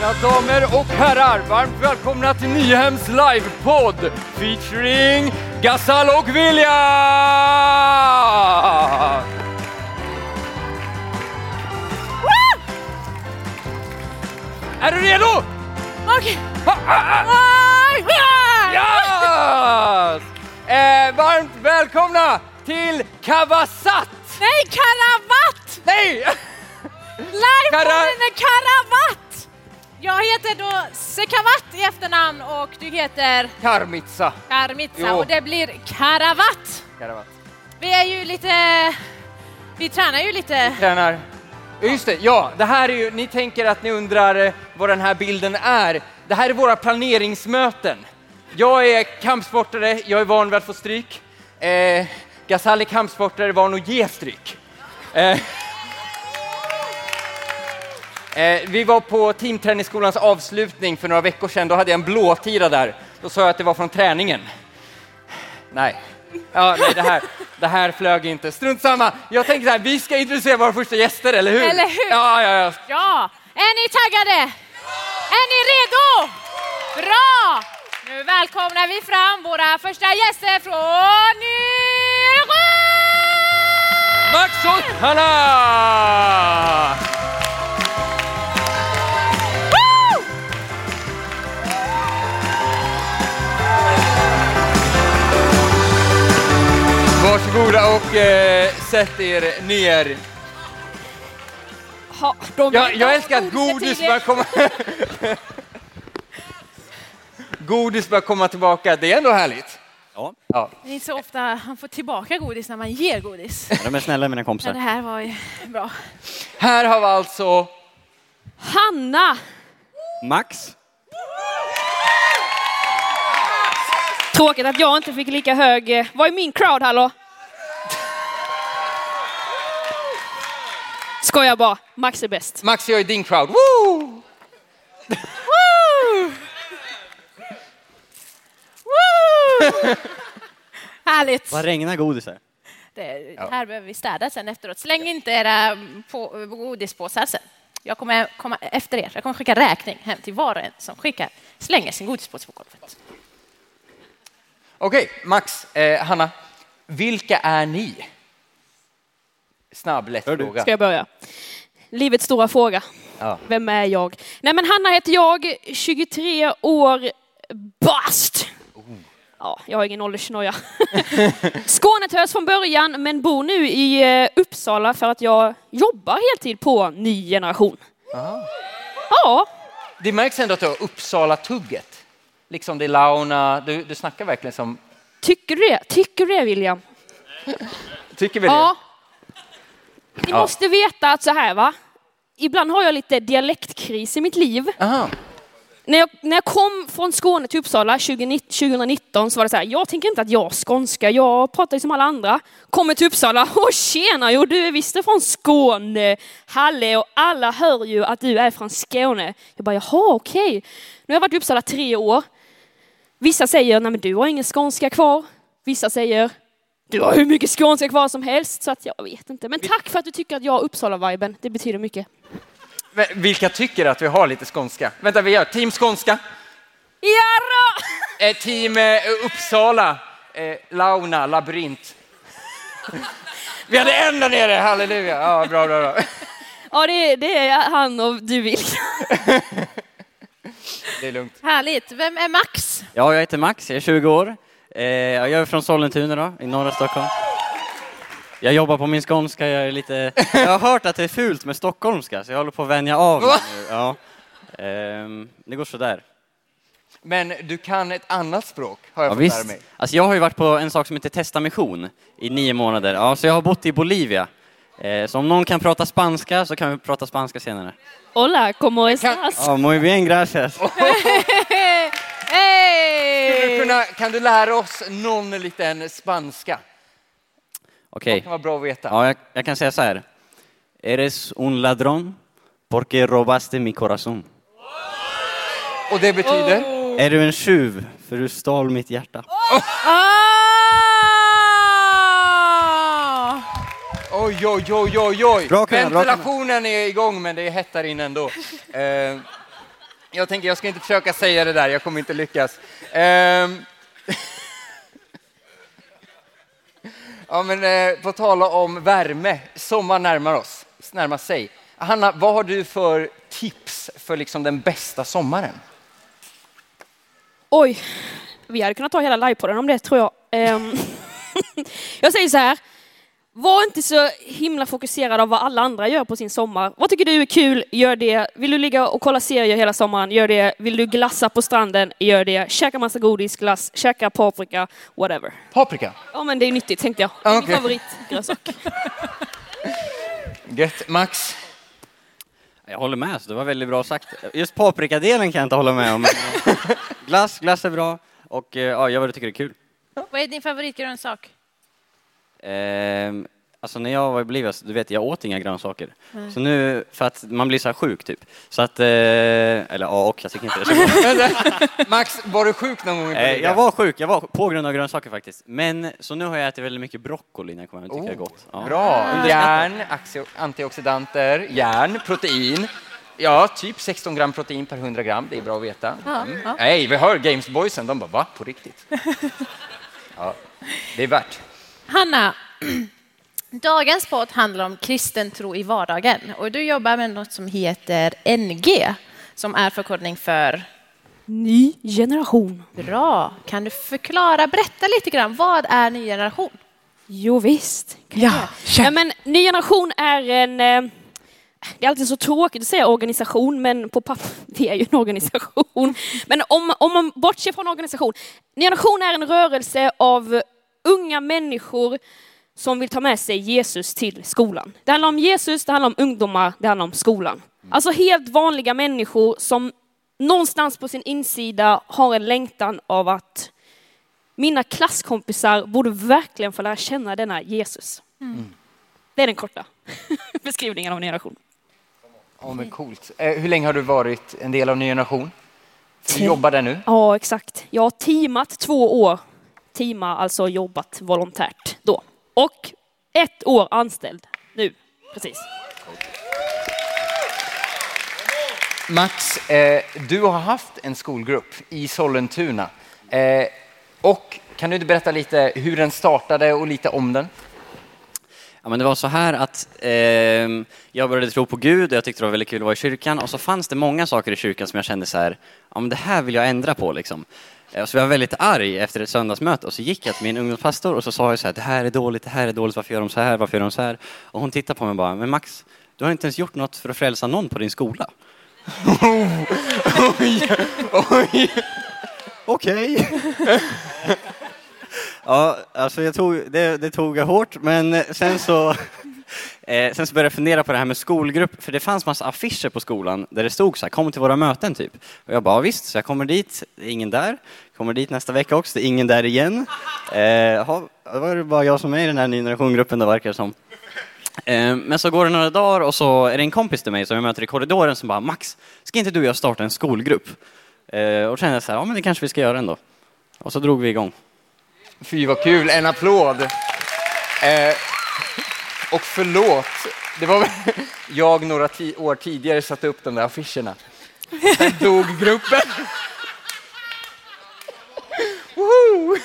Mina damer och herrar, varmt välkomna till Nyhems livepodd featuring Gasal och Vilja! Är du redo? Okej. Yes! Eh, varmt välkomna till Kavasat! Nej, karavatt! Nej! Livepodden är karavatt! Jag heter då Sekavat i efternamn och du heter Karmitsa. Karmitsa Jo. och det blir karavatt. Karavat. Vi är ju lite... Vi tränar ju lite. Tränar. Ja, Just det, ja, det här är ju, ni tänker att ni undrar eh, vad den här bilden är. Det här är våra planeringsmöten. Jag är kampsportare, jag är van vid att få stryk. Eh, Ghazali är kampsportare, van att ge stryk. Eh, eh, vi var på teamträningsskolans avslutning för några veckor sedan, då hade jag en blåtira där. Då sa jag att det var från träningen. Nej. Ja, nej, det här, det här flög inte. Strunt samma. Jag tänker så här, vi ska introducera våra första gäster, eller hur? Eller hur? Ja, ja, ja. Ja, är ni taggade? Är ni redo? Bra! Nu välkomnar vi fram våra första gäster från Nyrö! Max och Hanna! Och eh, sätt er ner. Ha, de Jag, jag älskar att godis börjar komma... godis börjar komma tillbaka, det är ändå härligt. Ja, Ja. Det är inte så ofta man får tillbaka godis när man ger godis. de är snälla mina Men det kompisar. här var ju bra. Här har vi alltså Hanna! Max, Tråkigt att jag inte fick lika hög... Vad är min crowd, hallå? Skojar bara. Max är bäst. Max, jag är din crowd. Woo! Woo! Härligt! vad regnar godis här? Det här behöver vi städa sen efteråt. Släng inte era på, godispåsar sen. Jag kommer komma efter er. Jag kommer skicka räkning hem till var och en som skickar, slänger sin godispåse på golvet. Okej, Max, eh, Hanna, vilka är ni? Snabb, lätt Hör du? fråga. Ska jag börja? Livets stora fråga. Ja. Vem är jag? Nej men Hanna heter jag, 23 år bast. Ja, jag har ingen åldersnoja. Skånetös från början men bor nu i eh, Uppsala för att jag jobbar heltid på ny generation. Ja, Det märks ändå att du har Uppsala-tugget. Liksom det är Launa, du, du snackar verkligen som... tycker du det? Tycker du det William? Tycker vi Ja. Ni Ja. måste veta att så här va, ibland har jag lite dialektkris i mitt liv. Aha. När jag, när jag kom från Skåne till Uppsala 2019 2019 så var det så här, jag tänker inte att jag är skånska, jag pratar ju som alla andra. Kommer till Uppsala, åh tjena, jo du är visst från Skåne, Halle och alla hör ju att du är från Skåne. Jag bara, jaha okej. Nu har jag varit i Uppsala tre år. Vissa säger, nej men du har ingen skånska kvar. Vissa säger, du har hur mycket skånska kvar som helst. Så att jag vet inte. Men tack för att du tycker att jag har Uppsala-viben, det betyder mycket. Men Vilka tycker att vi har lite skånska? Vänta, vi gör team skånska, Jarra! eh, team eh, Uppsala, eh, Launa, labyrint. Vi hade en där nere, halleluja. Ja, bra, bra, bra. Ja, det är, det är han och du vill. Det är lugnt. Härligt. Vem är Max? Ja, jag heter Max, jag är 20 år. Eh, jag är från Sollentuna då, i norra Stockholm. Jag jobbar på min skånska, jag är lite... Jag har hört att det är fult med stockholmska, så jag håller på att vänja av mig nu. Ja. Ehm, det går sådär. Men du kan ett annat språk, har jag Ja, fått lära visst. mig. Alltså jag har ju varit på en sak som heter testamission i nio månader. Ja, så jag har bott i Bolivia. Eh, så om någon kan prata spanska så kan vi prata spanska senare. Hola, como estás? Ja, muy bien, gracias. Du kunna, kan du lära oss någon liten spanska? Okej. Det kan vara bra att veta. Ja, jag, jag kan säga så här. Eres un ladrón porque robaste mi corazón. Och det betyder? Är du en tjuv för du stal mitt hjärta? Ah! Oj, oj, oj, oj, oj. Bra, Karin, bra, Karin. Ventilationen är igång, men det är hett där inne ändå. Eh, jag tänker, jag ska inte försöka säga det där, jag kommer inte lyckas. Ehm. Ja, men eh, på tala om värme, sommaren närmar oss, närmar sig. Hanna, vad har du för tips för liksom den bästa sommaren? Oj, vi hade kunnat ta hela livepodden om det tror jag. Ehm, jag säger så här, var inte så himla fokuserad av vad alla andra gör på sin sommar. Vad tycker du är kul? Gör det. Vill du ligga och kolla serier hela sommaren? Gör det. Vill du glassa på stranden? Gör det. Käka massa godis, glass, käka paprika, whatever. Paprika? Ja men det är nyttigt tänkte jag. Det är min Okej. favoritgrönsak. Gött. Max? Jag håller med, så det var väldigt bra sagt. Just paprikadelen kan jag inte hålla med om. glass, glass är bra och eh, ja, gör vad du tycker är kul. Vad är din favoritgrönsak? Ehm, alltså när jag var i Bolivia, så du vet jag åt inga grönsaker. Så nu, för att man blir så här sjuk typ. Så att, eh, eller ja och jag tycker inte det är så bra. Max, var du sjuk någon gång? i Eh, Bolivia? jag var sjuk, jag var på grund av grönsaker faktiskt. Men så nu har jag ätit väldigt mycket broccoli när jag kommer hem och tycker det är gott. Ja. Oh, Bra. Järn, axio- antioxidanter, järn, protein. Ja, typ 16 gram protein per 100 gram. Det är bra att veta. Mm. ja. Nej, vi hör Gamesboysen. De bara, va? På riktigt? Ja, det är värt. Hanna, dagens podd handlar om kristen tro i vardagen och du jobbar med något som heter NG som är förkortning för Ny generation. Bra. Kan du förklara, berätta lite grann, vad är ny generation? Jo, visst. Ja, ja, men Ny generation är en... Eh, det är alltid så tråkigt att säga organisation, men på papper, vi är ju en organisation. Men om, om man bortser från organisation. Ny generation är en rörelse av unga människor som vill ta med sig Jesus till skolan. Det handlar om Jesus, det handlar om ungdomar, det handlar om skolan. Alltså helt vanliga människor som någonstans på sin insida har en längtan av att mina klasskompisar borde verkligen få lära känna denna Jesus. Det är den korta beskrivningen av en generation. Ja, men coolt. Eh, hur länge har du varit en del av Ny Generation? Du jobbar där nu. Ja, exakt. Jag har teamat två år. Teama, alltså jobbat volontärt då. Och ett år anställd nu, precis. Max, eh, du har haft en skolgrupp i Sollentuna. Eh, och kan du inte berätta lite hur den startade och lite om den? Ja, men det var så här att ehm, jag började tro på Gud och jag tyckte det var väldigt kul att vara i kyrkan och så fanns det många saker i kyrkan som jag kände så här, ja men det här vill jag ändra på liksom. Eh, Så jag var väldigt arg efter ett söndagsmöte och så gick jag till min ungdomspastor och så sa jag så här, det här är dåligt, det här är dåligt, varför gör de så här, varför gör de så här? Och hon tittade på mig och bara, men Max, du har inte ens gjort något för att frälsa någon på din skola. Okej. ja, alltså jag tog, det, det tog jag hårt, men sen så, eh, sen så började jag fundera på det här med skolgrupp, för det fanns massa affischer på skolan där det stod så här, kom till våra möten typ. Och jag bara, ja, visst, så jag kommer dit, det är ingen där. Kommer dit nästa vecka också, det är ingen där igen. Eh, ha, då var det bara jag som är i den här ny generationgruppen, det verkar det som. Eh, Men så går det några dagar och så är det en kompis till mig som jag möter i korridoren som bara Max, ska inte du och jag starta en skolgrupp? Eh, Och då kände jag så här, ja men det kanske vi ska göra ändå. Och så drog vi igång. Fy vad kul, en applåd! Eh, och förlåt, det var jag några ti- år tidigare satte upp de där affischerna. Sen dog gruppen. Woho!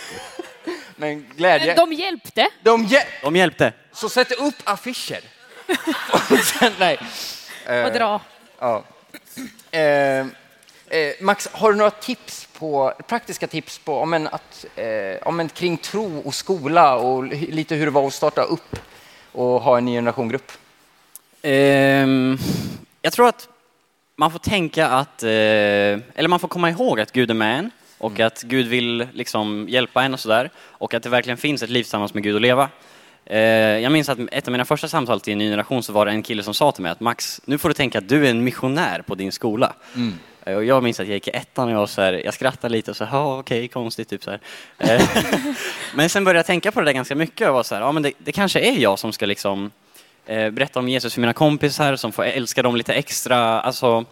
Men glädje. Men de hjälpte. De ge- De hjälpte. så sätt upp affischer. Och sen, nej. Och dra. Ja. Eh, eh, Max, har du några tips på, praktiska tips på om en, att, eh, om en kring tro och skola och li- lite hur det var att starta upp och ha en ny generationgrupp? Ehm, jag tror att man får tänka att, eh, eller man får komma ihåg att Gud är med en och att Gud vill liksom hjälpa en och sådär och att det verkligen finns ett liv tillsammans med Gud att leva. Eh, jag minns att ett av mina första samtal till en ny generation så var det en kille som sa till mig att Max, nu får du tänka att du är en missionär på din skola. Eh, Och jag minns att jag gick i ettan och jag, så här, jag skrattade lite och så ja okej, konstigt, typ så här. Eh, Men sen började jag tänka på det där ganska mycket och var så här, ja men det, det kanske är jag som ska liksom eh, berätta om Jesus för mina kompisar, som får älska dem lite extra, alltså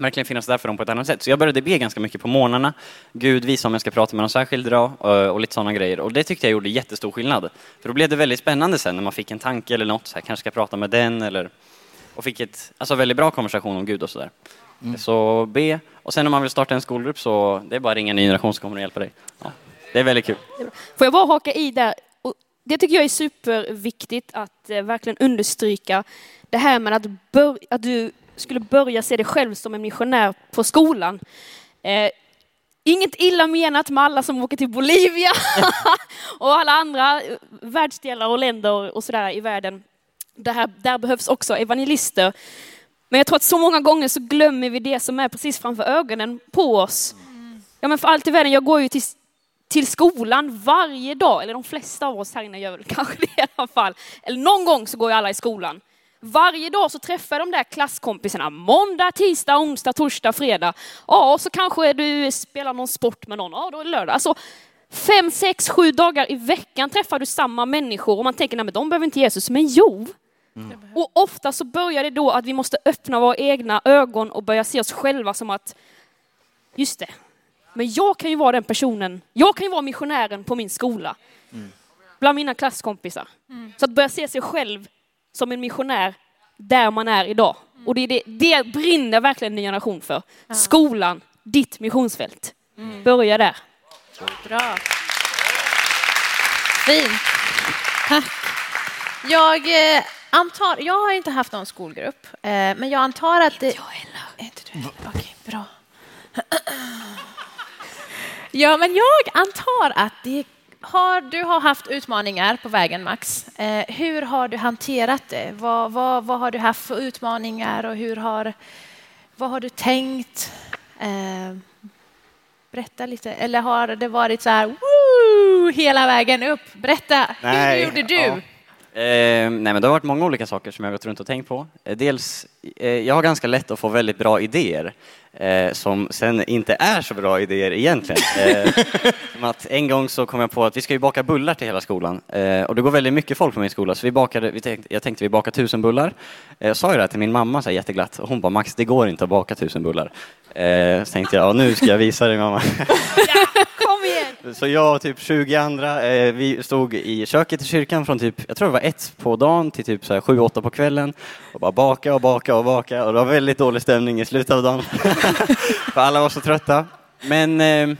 verkligen finnas där för dem på ett annat sätt. Så jag började be ganska mycket på morgnarna. Gud visa om jag ska prata med någon särskild idag eh, och lite sådana grejer. Och det tyckte jag gjorde jättestor skillnad. För då blev det väldigt spännande sen när man fick en tanke eller något, så här, kanske ska jag prata med den eller... Och fick ett, alltså väldigt bra konversation om Gud och sådär. Mm. Så be. Och sen om man vill starta en skolgrupp så det är bara att ringa Ny Generation så kommer de hjälpa dig. Ja, det är väldigt kul. Får jag bara haka i där? Och det tycker jag är superviktigt att eh, verkligen understryka. Det här med att, bör, att du skulle börja se dig själv som en missionär på skolan. Eh, inget illa menat med alla som åker till Bolivia och alla andra eh, världsdelar och länder och sådär i världen. Det här, där behövs också evangelister. Men jag tror att så många gånger så glömmer vi det som är precis framför ögonen på oss. Ja men för allt i världen, jag går ju till, till skolan varje dag, eller de flesta av oss här inne gör väl kanske det i alla fall. Eller någon gång så går ju alla i skolan. Varje dag så träffar de där klasskompisarna, måndag, tisdag, onsdag, torsdag, fredag. Ja, och så kanske du spelar någon sport med någon, ja då är det lördag. Alltså, fem, sex, sju dagar i veckan träffar du samma människor och man tänker, nej men de behöver inte Jesus. Men jo, och ofta så börjar det då att vi måste öppna våra egna ögon och börja se oss själva som att, just det, men jag kan ju vara den personen, jag kan ju vara missionären på min skola. Bland mina klasskompisar. Så att börja se sig själv som en missionär där man är idag. Och det, är det, det brinner verkligen Ny Generation för. Skolan, ditt missionsfält. Börja där. Bra. Fint. Tack. Jag eh, antar, jag har inte haft någon skolgrupp, eh, men jag antar att det... Inte jag heller. Inte du heller? Okej, bra. ja, men jag antar att det har, du har haft utmaningar på vägen, Max. Eh, hur har du hanterat det? Vad, vad, vad har du haft för utmaningar och hur har, vad har du tänkt? Eh, berätta lite. Eller har det varit så här woo, hela vägen upp? Berätta, hur gjorde du? ja. Eh, nej men det har varit många olika saker som jag har gått runt och tänkt på. Eh, dels, jag har ganska lätt att få väldigt bra idéer eh, som sen inte är så bra idéer egentligen. Eh, som att en gång så kom jag på att vi ska ju baka bullar till hela skolan eh, och det går väldigt mycket folk på min skola så vi bakade, vi tänkte, jag tänkte vi bakar tusen bullar. Eh, jag sa ju det här till min mamma så här, jätteglatt och hon bara Max det går inte att baka tusen bullar. Eh, så tänkte jag ja, nu ska jag visa dig mamma. Kom igen! Så jag och typ 20 andra, eh, vi stod i köket i kyrkan från typ, jag tror det var ett på dagen till typ 7-8 på kvällen och bara baka och baka och baka och det var väldigt dålig stämning i slutet av dagen. För alla var så trötta. Men eh,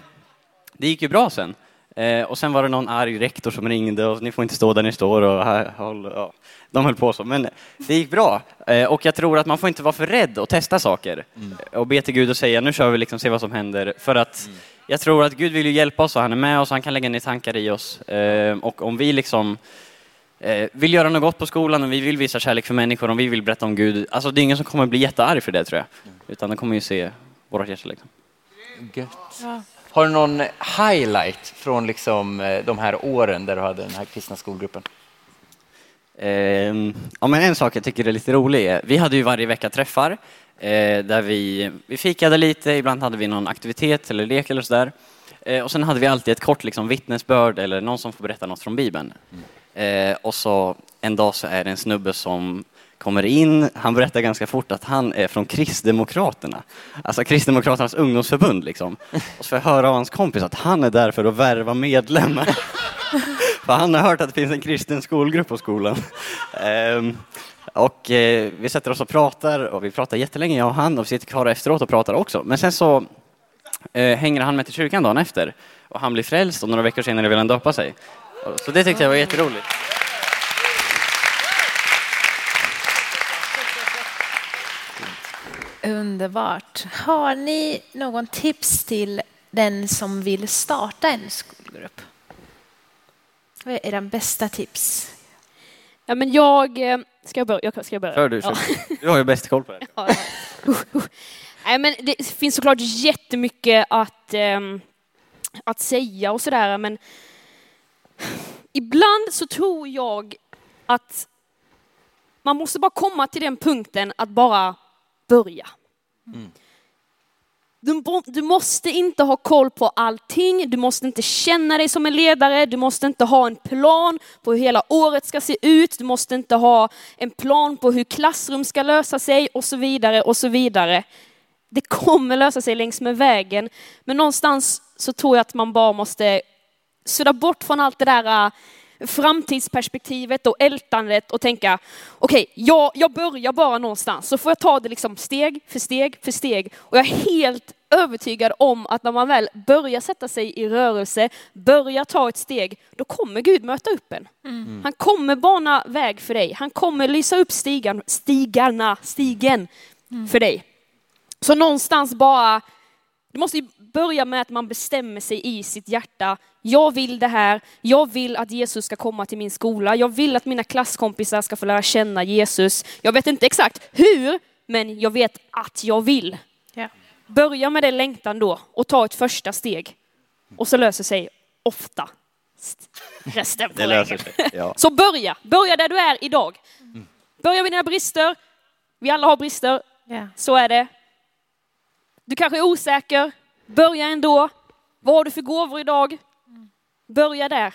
det gick ju bra sen. Eh, och sen var det någon arg rektor som ringde och ni får inte stå där ni står och här, håll, ja. de höll på så. Men det gick bra. Eh, och jag tror att man får inte vara för rädd att testa saker och be till Gud och säga nu kör vi liksom, se vad som händer. För att jag tror att Gud vill ju hjälpa oss och han är med oss och han kan lägga ner tankar i oss. Eh, och om vi liksom eh, vill göra något gott på skolan och vi vill visa kärlek för människor, om vi vill berätta om Gud, alltså det är ingen som kommer bli jättearg för det tror jag. Utan de kommer ju se vårt hjärta liksom. Gött. Har du någon highlight från liksom eh, de här åren där du hade den här kristna skolgruppen? Ehm, ja, men en sak jag tycker är lite rolig är, vi hade ju varje vecka träffar eh, där vi, vi fikade lite, ibland hade vi någon aktivitet eller lek eller sådär. Eh, och sen hade vi alltid ett kort liksom, vittnesbörd eller någon som får berätta något från Bibeln. Eh, och så en dag så är det en snubbe som kommer in, han berättar ganska fort att han är från Kristdemokraterna. Alltså Kristdemokraternas ungdomsförbund liksom. Och så får jag höra av hans kompis att han är där för att värva medlemmar. För han har hört att det finns en kristen skolgrupp på skolan. Ehm, och eh, vi sätter oss och pratar och vi pratar jättelänge jag och han och vi sitter kvar efteråt och pratar också. Men sen så eh, hänger han med till kyrkan dagen efter och han blir frälst och några veckor senare vill han döpa sig. Så det tyckte jag var jätteroligt. Underbart. Har ni någon tips till den som vill starta en skolgrupp? Vad är era bästa tips? Ja, men jag... eh, Ska jag börja? Jag, ska jag börja? Kör du, Ja. du har ju bäst koll på det. Ja, ja. Uh, uh. Nej, men det finns såklart jättemycket att, ehm, att säga och sådär, men ibland så tror jag att man måste bara komma till den punkten att bara börja. Du, bo- du måste inte ha koll på allting, du måste inte känna dig som en ledare, du måste inte ha en plan på hur hela året ska se ut, du måste inte ha en plan på hur klassrum ska lösa sig och så vidare och så vidare. Det kommer lösa sig längs med vägen, men någonstans så tror jag att man bara måste sudda bort från allt det där äh, framtidsperspektivet och ältandet och tänka okej, jag, jag börjar bara någonstans så får jag ta det liksom steg för steg för steg och jag är helt övertygad om att när man väl börjar sätta sig i rörelse, börjar ta ett steg, då kommer Gud möta upp en. Mm. Han kommer bana väg för dig. Han kommer lysa upp stigan, stigarna, stigen mm. för dig. Så någonstans bara, det måste börja med att man bestämmer sig i sitt hjärta. Jag vill det här. Jag vill att Jesus ska komma till min skola. Jag vill att mina klasskompisar ska få lära känna Jesus. Jag vet inte exakt hur, men jag vet att jag vill. Yeah. Börja med det längtan då och ta ett första steg. Och så löser sig ofta resten på sig. Ja. Så börja, börja där du är idag. Börja med dina brister. Vi alla har brister. Yeah. Så är det. Du kanske är osäker. Börja ändå. Vad har du för gåvor idag? Börja där.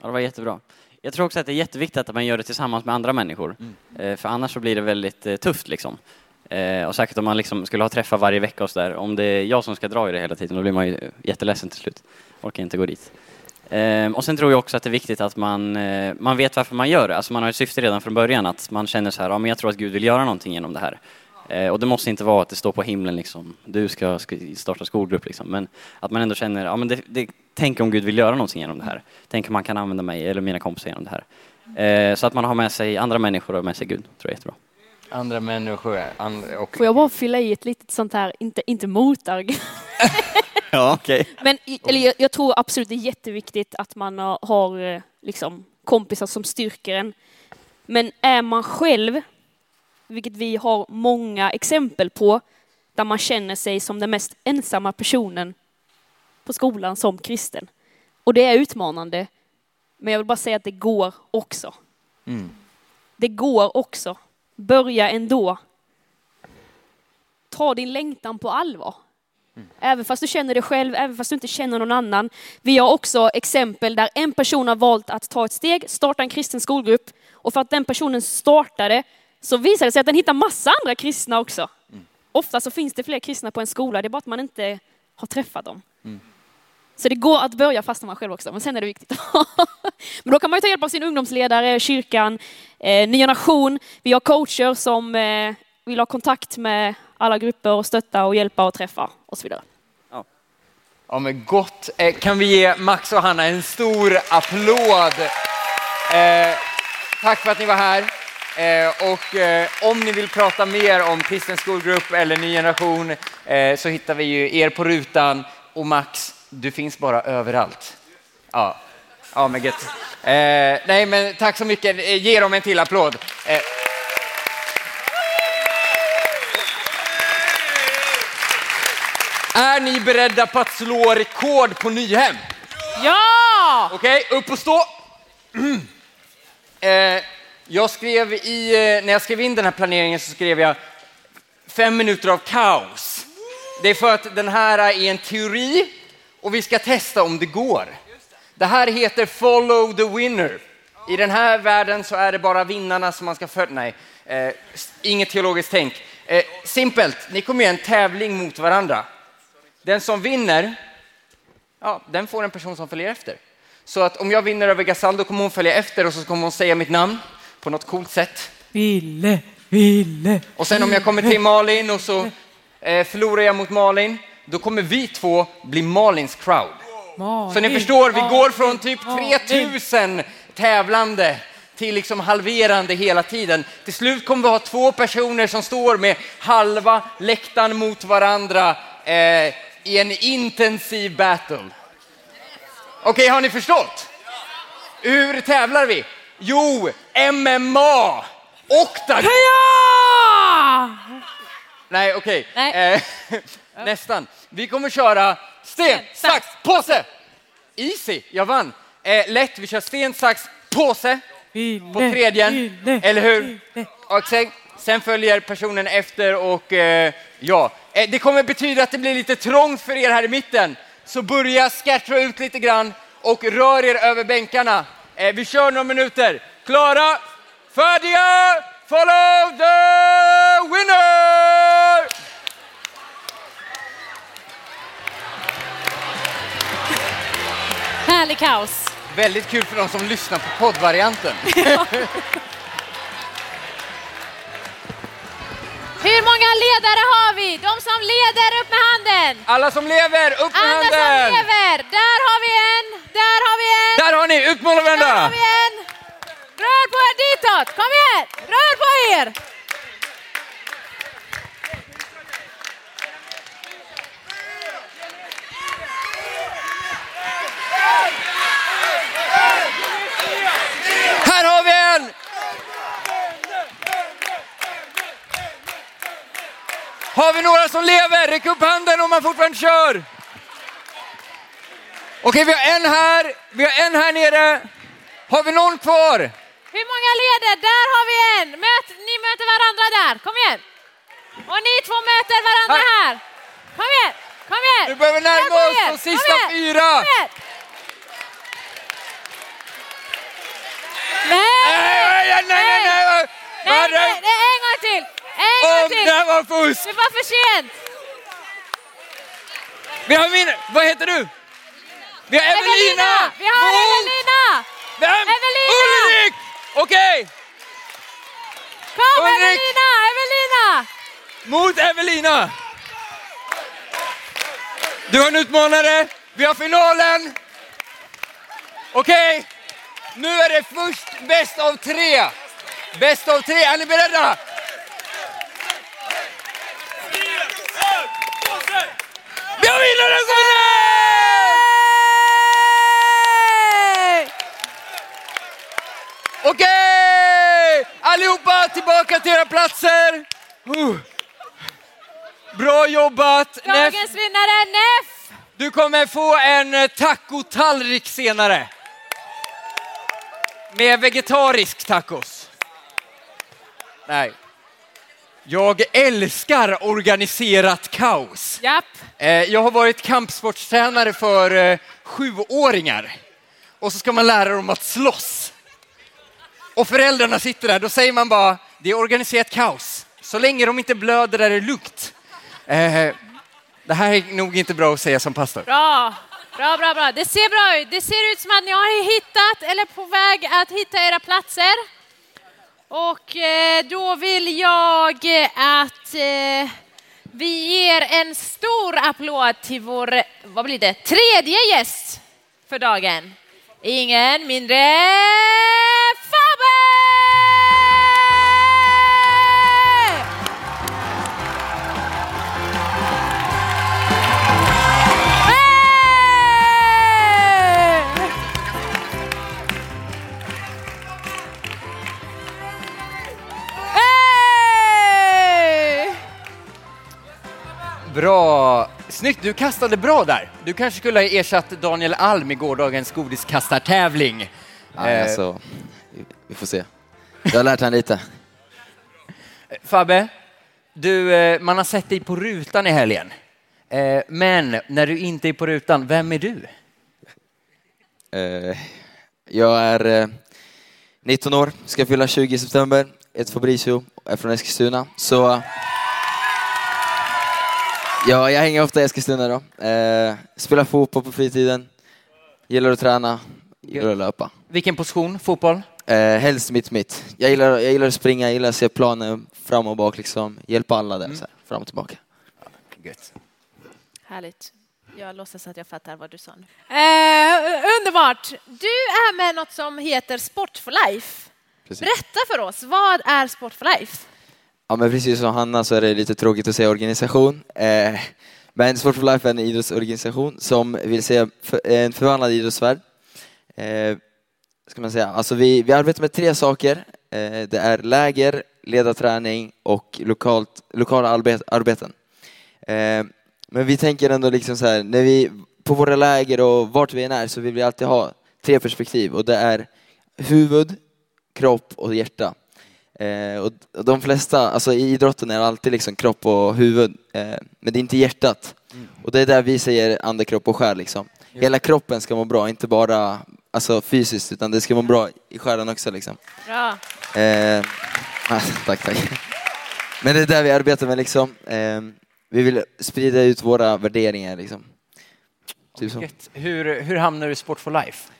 Ja, det var jättebra. Jag tror också att det är jätteviktigt att man gör det tillsammans med andra människor. Mm. För annars så blir det väldigt eh, tufft liksom. Eh, och säkert om man liksom skulle ha träffar varje vecka och så där. Om det är jag som ska dra i det hela tiden, då blir man ju jätteledsen till slut. Orkar inte gå dit. Och sen tror jag också att det är viktigt att man, man vet varför man gör det. Alltså man har ett syfte redan från början, att man känner så här, ja men jag tror att Gud vill göra någonting genom det här. Eh, och det måste inte vara att det står på himlen liksom, du ska starta skolgrupp liksom, men att man ändå känner, ja men det, det, tänk om Gud vill göra någonting genom det här. Tänk om man kan använda mig eller mina kompisar genom det här. Eh, så att man har med sig andra människor och med sig Gud, tror jag är jättebra. Andra människor, andra, och... Får jag bara fylla i ett litet sånt här, inte, inte motargument. ja, okej. Okay. Men eller jag, jag, tror absolut det är jätteviktigt att man har eh, liksom kompisar som styrker en. Men är man själv vilket vi har många exempel på, där man känner sig som den mest ensamma personen på skolan som kristen. Och det är utmanande, men jag vill bara säga att det går också. Mm. Det går också. Börja ändå. Ta din längtan på allvar. Mm. Även fast du känner det själv, även fast du inte känner någon annan. Vi har också exempel där en person har valt att ta ett steg, starta en kristen skolgrupp och för att den personen startade så visar det sig att den hittar massa andra kristna också. Mm. Ofta så finns det fler kristna på en skola, det är bara att man inte har träffat dem. Mm. Så det går att börja fastna man själv också, men sen är det viktigt. men då kan man ju ta hjälp av sin ungdomsledare, kyrkan, eh, Nya Nation. Vi har coacher som eh, vill ha kontakt med alla grupper och stötta och hjälpa och träffa och så vidare. Ja, ja men gott. Eh, kan vi ge Max och Hanna en stor applåd? Eh, tack för att ni var här. Eh, och eh, om ni vill prata mer om kristen skolgrupp eller ny generation eh, så hittar vi ju er på rutan. Och Max, du finns bara överallt. Ja, ja men gött. Nej, men tack så mycket. Ge dem en till applåd. Är ni beredda på att slå rekord på Nyhem? Ja! Okej, okay, upp och stå. Mm. Jag skrev i, eh, när jag skrev in den här planeringen så skrev jag fem minuter av kaos. Det är för att den här är en teori och vi ska testa om det går. Det här heter follow the winner. I den här världen så är det bara vinnarna som man ska följa. Nej, eh, inget teologiskt tänk. Eh, simpelt, ni kommer göra en tävling mot varandra. Den som vinner, ja, den får en person som följer efter. Så att om jag vinner över Gasal, kommer hon följa efter och så kommer hon säga mitt namn på något coolt sätt. Ville, ville. Och sen om jag kommer till Malin och så eh, förlorar jag mot Malin, då kommer vi två bli Malins crowd. Malin, så ni förstår, vi går från typ 3000 tävlande till liksom halverande hela tiden. Till slut kommer vi ha två personer som står med halva läktaren mot varandra eh, i en intensiv battle. Okej, okay, har ni förstått? Hur tävlar vi? Jo, MMA! Oktagon! Ja! Nej, okej. Okay. Eh, nästan. Vi kommer köra sten, sax, påse! Easy, jag vann. Eh, lätt, vi kör sten, sax, påse på tredje, eller hur? Och sen, sen följer personen efter och eh, ja, eh, det kommer betyda att det blir lite trångt för er här i mitten. Så börja scattra ut lite grann och rör er över bänkarna. Eh, vi kör några minuter. Klara, färdiga, follow the winner! Härlig kaos. Väldigt kul för de som lyssnar på poddvarianten. Hur många ledare har vi? De som leder, upp med handen! Alla som lever, upp med Alla som handen! lever! Där har vi en, där har vi en, Där har ni, ut med där har varandra! vi en! Rör på er ditåt, kom igen! Rör på er! Här har vi en! Har vi några som lever? Räck upp handen om man fortfarande kör! Okej, vi har en här, vi har en här nere. Har vi någon kvar? Hur många leder? Där har vi en! Möt, ni möter varandra där, kom igen! Och ni två möter varandra Här. här! Kom igen, kom igen! Vi behöver Där närma oss de sista Kom igen, fyra. kom igen. Nej! Nej, nej, nej, nej! nej. Nej, nej, nej, en gång till! En gång till! det var fusk! Det var för sent! Vi har min... Vad heter du? Vi har Evelina! Vi har mot- Evelina! Vem? Evelina! Ulrik! Okej, Kom Ulrik! Evelina, Evelina! mot Evelina. Du har en utmanare. Vi har finalen. Okej, nu är det först bäst av tre. Bäst av tre, är ni beredda? Vi har vinnaren som vinner! Okej! Allihopa tillbaka till era platser. Uh. Bra jobbat! Dagens vinnare Neff! du kommer få en eh, tacotallrik senare. Med vegetarisk tacos. Nej. Jag älskar organiserat kaos. Japp. Eh, Jag har varit kampsportstränare för eh, sjuåringar. Och så ska man lära dem att slåss. Och föräldrarna sitter där, då säger man bara, det är organiserat kaos. Så länge de inte blöder är det lugnt. Eh, det här är nog inte bra att säga som pastor. Bra, bra, bra, bra. Det ser bra ut. Det ser ut som att ni har hittat eller på väg att hitta era platser. Och eh, då vill jag eh, att eh, vi ger en stor applåd till vår, vad blir det, tredje gäst för dagen. Ingen mindre Faber! Bra! Snyggt, du kastade bra där. Du kanske skulle ha ersatt Daniel Alm i gårdagens godiskastartävling. Ja, Eh, alltså, vi- får se. Jag har lärt han lite. Fabbe, du, eh, man har sett dig på rutan i helgen. Eh, Men när du inte är på rutan, vem är du? Eh, Jag är eh, 19 år, ska fylla 20 i september, heter Fabricio, är från Eskilstuna. Så ja, jag hänger ofta i Eskilstuna då. Eh, Spelar fotboll på fritiden, gillar att träna, gillar att löpa. Vilken position? Fotboll? Eh, helst mitt mitt. Jag gillar, jag gillar att springa, jag gillar att se planen fram och bak liksom, hjälpa alla där så här, fram och tillbaka. Gött. Härligt. Jag låtsas att jag fattar vad du sa nu. Eh, underbart! Du är med något som heter Sport for Life. Precis. Berätta för oss, vad är Sport for Life? Ja men precis som Hanna så är det lite tråkigt att säga organisation. Eh, men Sport for Life är en idrottsorganisation som vill se för, en förvandlad idrottsvärld. Eh, ska man säga. Alltså vi, vi arbetar med tre saker. Eh, det är läger, ledarträning och lokalt, lokala arbet, arbeten. Eh, men vi tänker ändå liksom så här, när vi, på våra läger och vart vi än är så vill vi alltid ha tre perspektiv och det är huvud, kropp och hjärta. Eh, och de flesta, alltså i idrotten är det alltid liksom kropp och huvud, eh, men det är inte hjärtat. Och det är där vi säger ande, kropp och själ liksom. Hela kroppen ska må bra, inte bara alltså, fysiskt utan det ska må bra i själen också liksom. Bra. Eh, tack, tack. Men det är där vi arbetar med liksom. Eh, vi vill sprida ut våra värderingar liksom. Typ så. Hur, hur hamnar du i Sport for Life?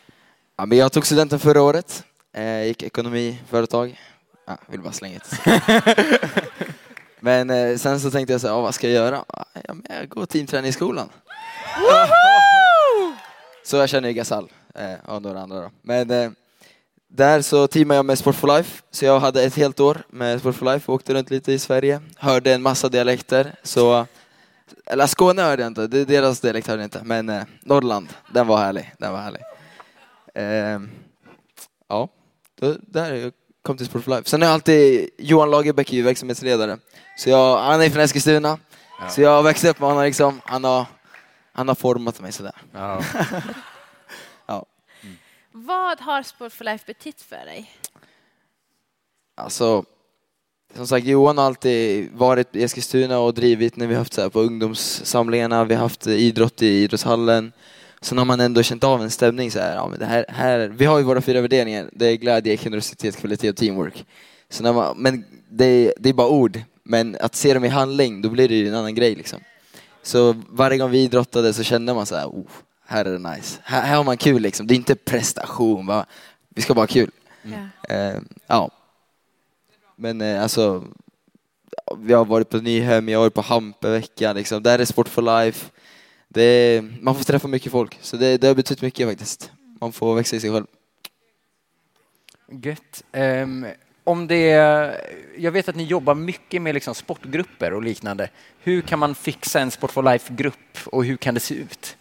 Ja, men jag tog studenten förra året, eh, gick ekonomi, företag. Ja, vill bara slänga ett. Men eh, sen så tänkte jag så här, vad ska jag göra? Ja, men jag går teamträningsskolan. Så jag känner ju Gasall eh, och några andra då. Men eh, där så teamade jag med Sport for Life, så jag hade ett helt år med Sport for Life åkte runt lite i Sverige, hörde en massa dialekter, så eller Skåne hörde jag inte, det- deras dialekt hörde jag inte, men eh, Norrland, den var härlig, den var härlig. Eh, ja, då, där jag kom till Sport for Life. Sen jag alltid, Johan Lagerbäck är ju verksamhetsledare, så jag, han är från Eskilstuna, så jag växte upp med honom liksom, han har, han har format mig sådär. Ja. Vad har Sport for Life betytt för dig? Alltså, som sagt, Johan har alltid varit i Eskilstuna och drivit när vi har haft så här på ungdomssamlingarna, vi har haft idrott i idrottshallen. Sen har man ändå känt av en stämning så här, ja, men det här, här, vi har ju våra fyra värderingar, det är glädje, generositet, kvalitet och teamwork. Så när man, men det, det är bara ord, men att se dem i handling, då blir det ju en annan grej liksom. Så varje gång vi idrottade så kände man så här, oh, här är det nice. Här, här har man kul liksom, det är inte prestation, bara, vi ska bara ha kul. Ja. Eh, ja. Men eh, alltså, vi har varit på Nyhem, jag har varit på Hampeveckan, liksom. där är Sport for Life. Det man får träffa mycket folk, så det, det har betytt mycket faktiskt. Man får växa i sig själv. Gött. Ehm, om det, jag vet att ni jobbar mycket med liksom sportgrupper och liknande. Hur kan man fixa en Sport for Life-grupp och hur kan det se ut?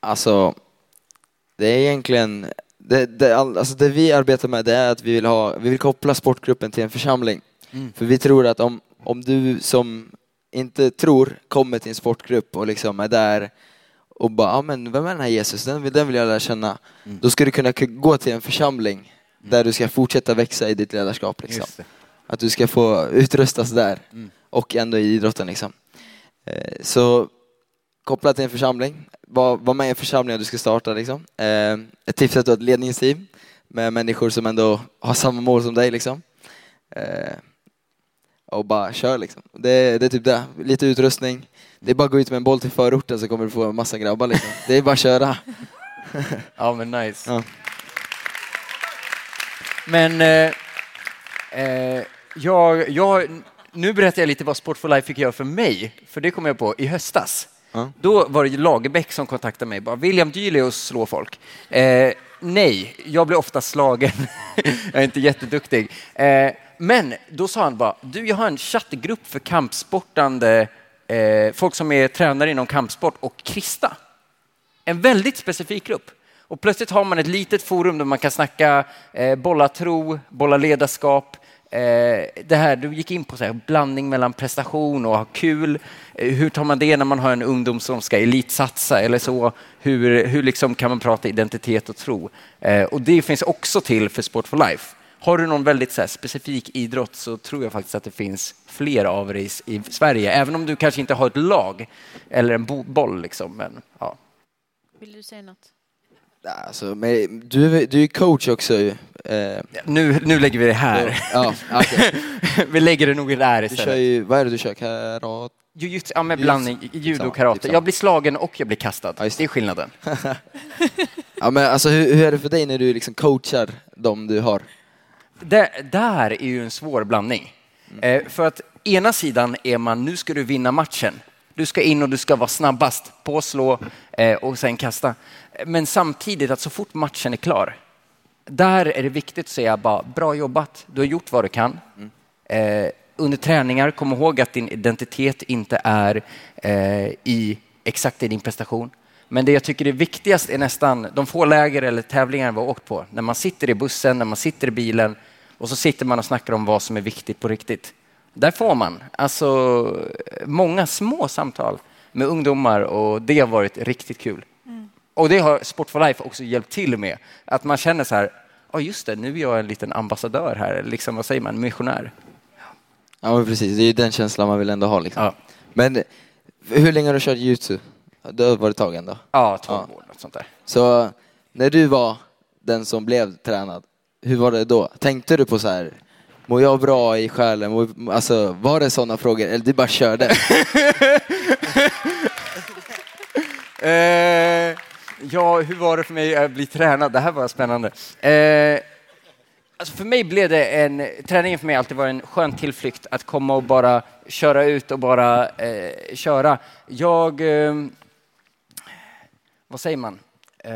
Alltså, det är egentligen, det, det, all- alltså det vi arbetar med det är att vi vill, ha, vi vill koppla sportgruppen till en församling. Mm. För vi tror att om, om du som inte tror kommer till en sportgrupp och liksom är där och bara, ja men vem är den här Jesus, den vill, den vill jag lära känna. Mm. Då ska du kunna gå till en församling där du ska fortsätta växa i ditt ledarskap. Liksom. Att du ska få utrustas där Mm. och ändå i idrotten. Liksom. Eh, Så kopplat till en församling, var, var med i en församling du ska starta. Liksom. Eh, Ett tips är att du har ett ledningsteam med människor som ändå har samma mål som dig. Liksom. Och bara kör liksom. Det, det är typ det, lite utrustning. Det är bara att gå ut med en boll till förorten så kommer du få en massa grabbar. Liksom. Det är bara att köra. Ja, men nice. Ja. Men eh, eh, jag, jag, nu berättar jag lite vad Sport for Life fick göra för mig, för det kom jag på i höstas. Ja. Då var det Lagerbäck som kontaktade mig. Bara, William Dylius slår folk. Eh, nej, jag blir ofta slagen. jag är inte jätteduktig. Eh, men då sa han bara, du jag har en chattgrupp för kampsportande, eh, folk som är tränare inom kampsport och kristna. En väldigt specifik grupp. Och plötsligt har man ett litet forum där man kan snacka eh, bolla tro, bolla ledarskap. Eh, det här, du gick in på så här, blandning mellan prestation och ha kul. Eh, hur tar man det när man har en ungdom som ska elitsatsa eller så? Hur, hur liksom kan man prata identitet och tro? Eh, och det finns också till för Sport for Life. Har du någon väldigt så här, specifik idrott så tror jag faktiskt att det finns fler av dig i, i Sverige, även om du kanske inte har ett lag eller en bo, boll. Liksom. Men, ja. Vill du säga något? Alltså, men du, är- du är coach också ju. Eh, Nu, nu lägger vi det här. Ja, okej. vi lägger det nog där Du kör istället. ju, vad är det du kör? Karate? Jujutsu, ja, med Jujutsu. blandning, judo och karate. Jag blir slagen och jag blir kastad. Ja, det är skillnaden. Ja, men alltså, hur, hur är det för dig när du liksom coachar de du har? Det, där är ju en svår blandning. Eh, för att ena sidan är man, nu ska du vinna matchen. Du ska in och du ska vara snabbast, påslå eh, och sen kasta. Men samtidigt att så fort matchen är klar, där är det viktigt att säga bara bra jobbat, du har gjort vad du kan. Eh, under träningar, kom ihåg att din identitet inte är eh, i exakt i din prestation. Men det jag tycker är viktigast är nästan de få läger eller tävlingar vi har åkt på. När man sitter i bussen, när man sitter i bilen och så sitter man och snackar om vad som är viktigt på riktigt. Där får man alltså många små samtal med ungdomar och det har varit riktigt kul. Och det har Sport for Life också hjälpt till med. Att man känner så här, ja just det, nu är jag en liten ambassadör här, liksom vad säger man, missionär. Ja, men precis. Det är ju den känslan man vill ändå ha. Liksom. Ja, Men hur länge har du kört jujutsu? Det har varit ett tag ändå. ja 12 Ja. år, något sånt där. Så när du var den som blev tränad, hur var det då? Tänkte du på så här, mår jag bra i själen? Alltså, var det sådana frågor? Eller du bara körde? Eh, Ja, hur var det för mig att bli tränad? Det här var spännande. Eh, alltså för mig blev det en, träningen för mig alltid varit en skön tillflykt att komma och bara köra ut och bara eh, köra. Jag, eh, vad säger man? Eh,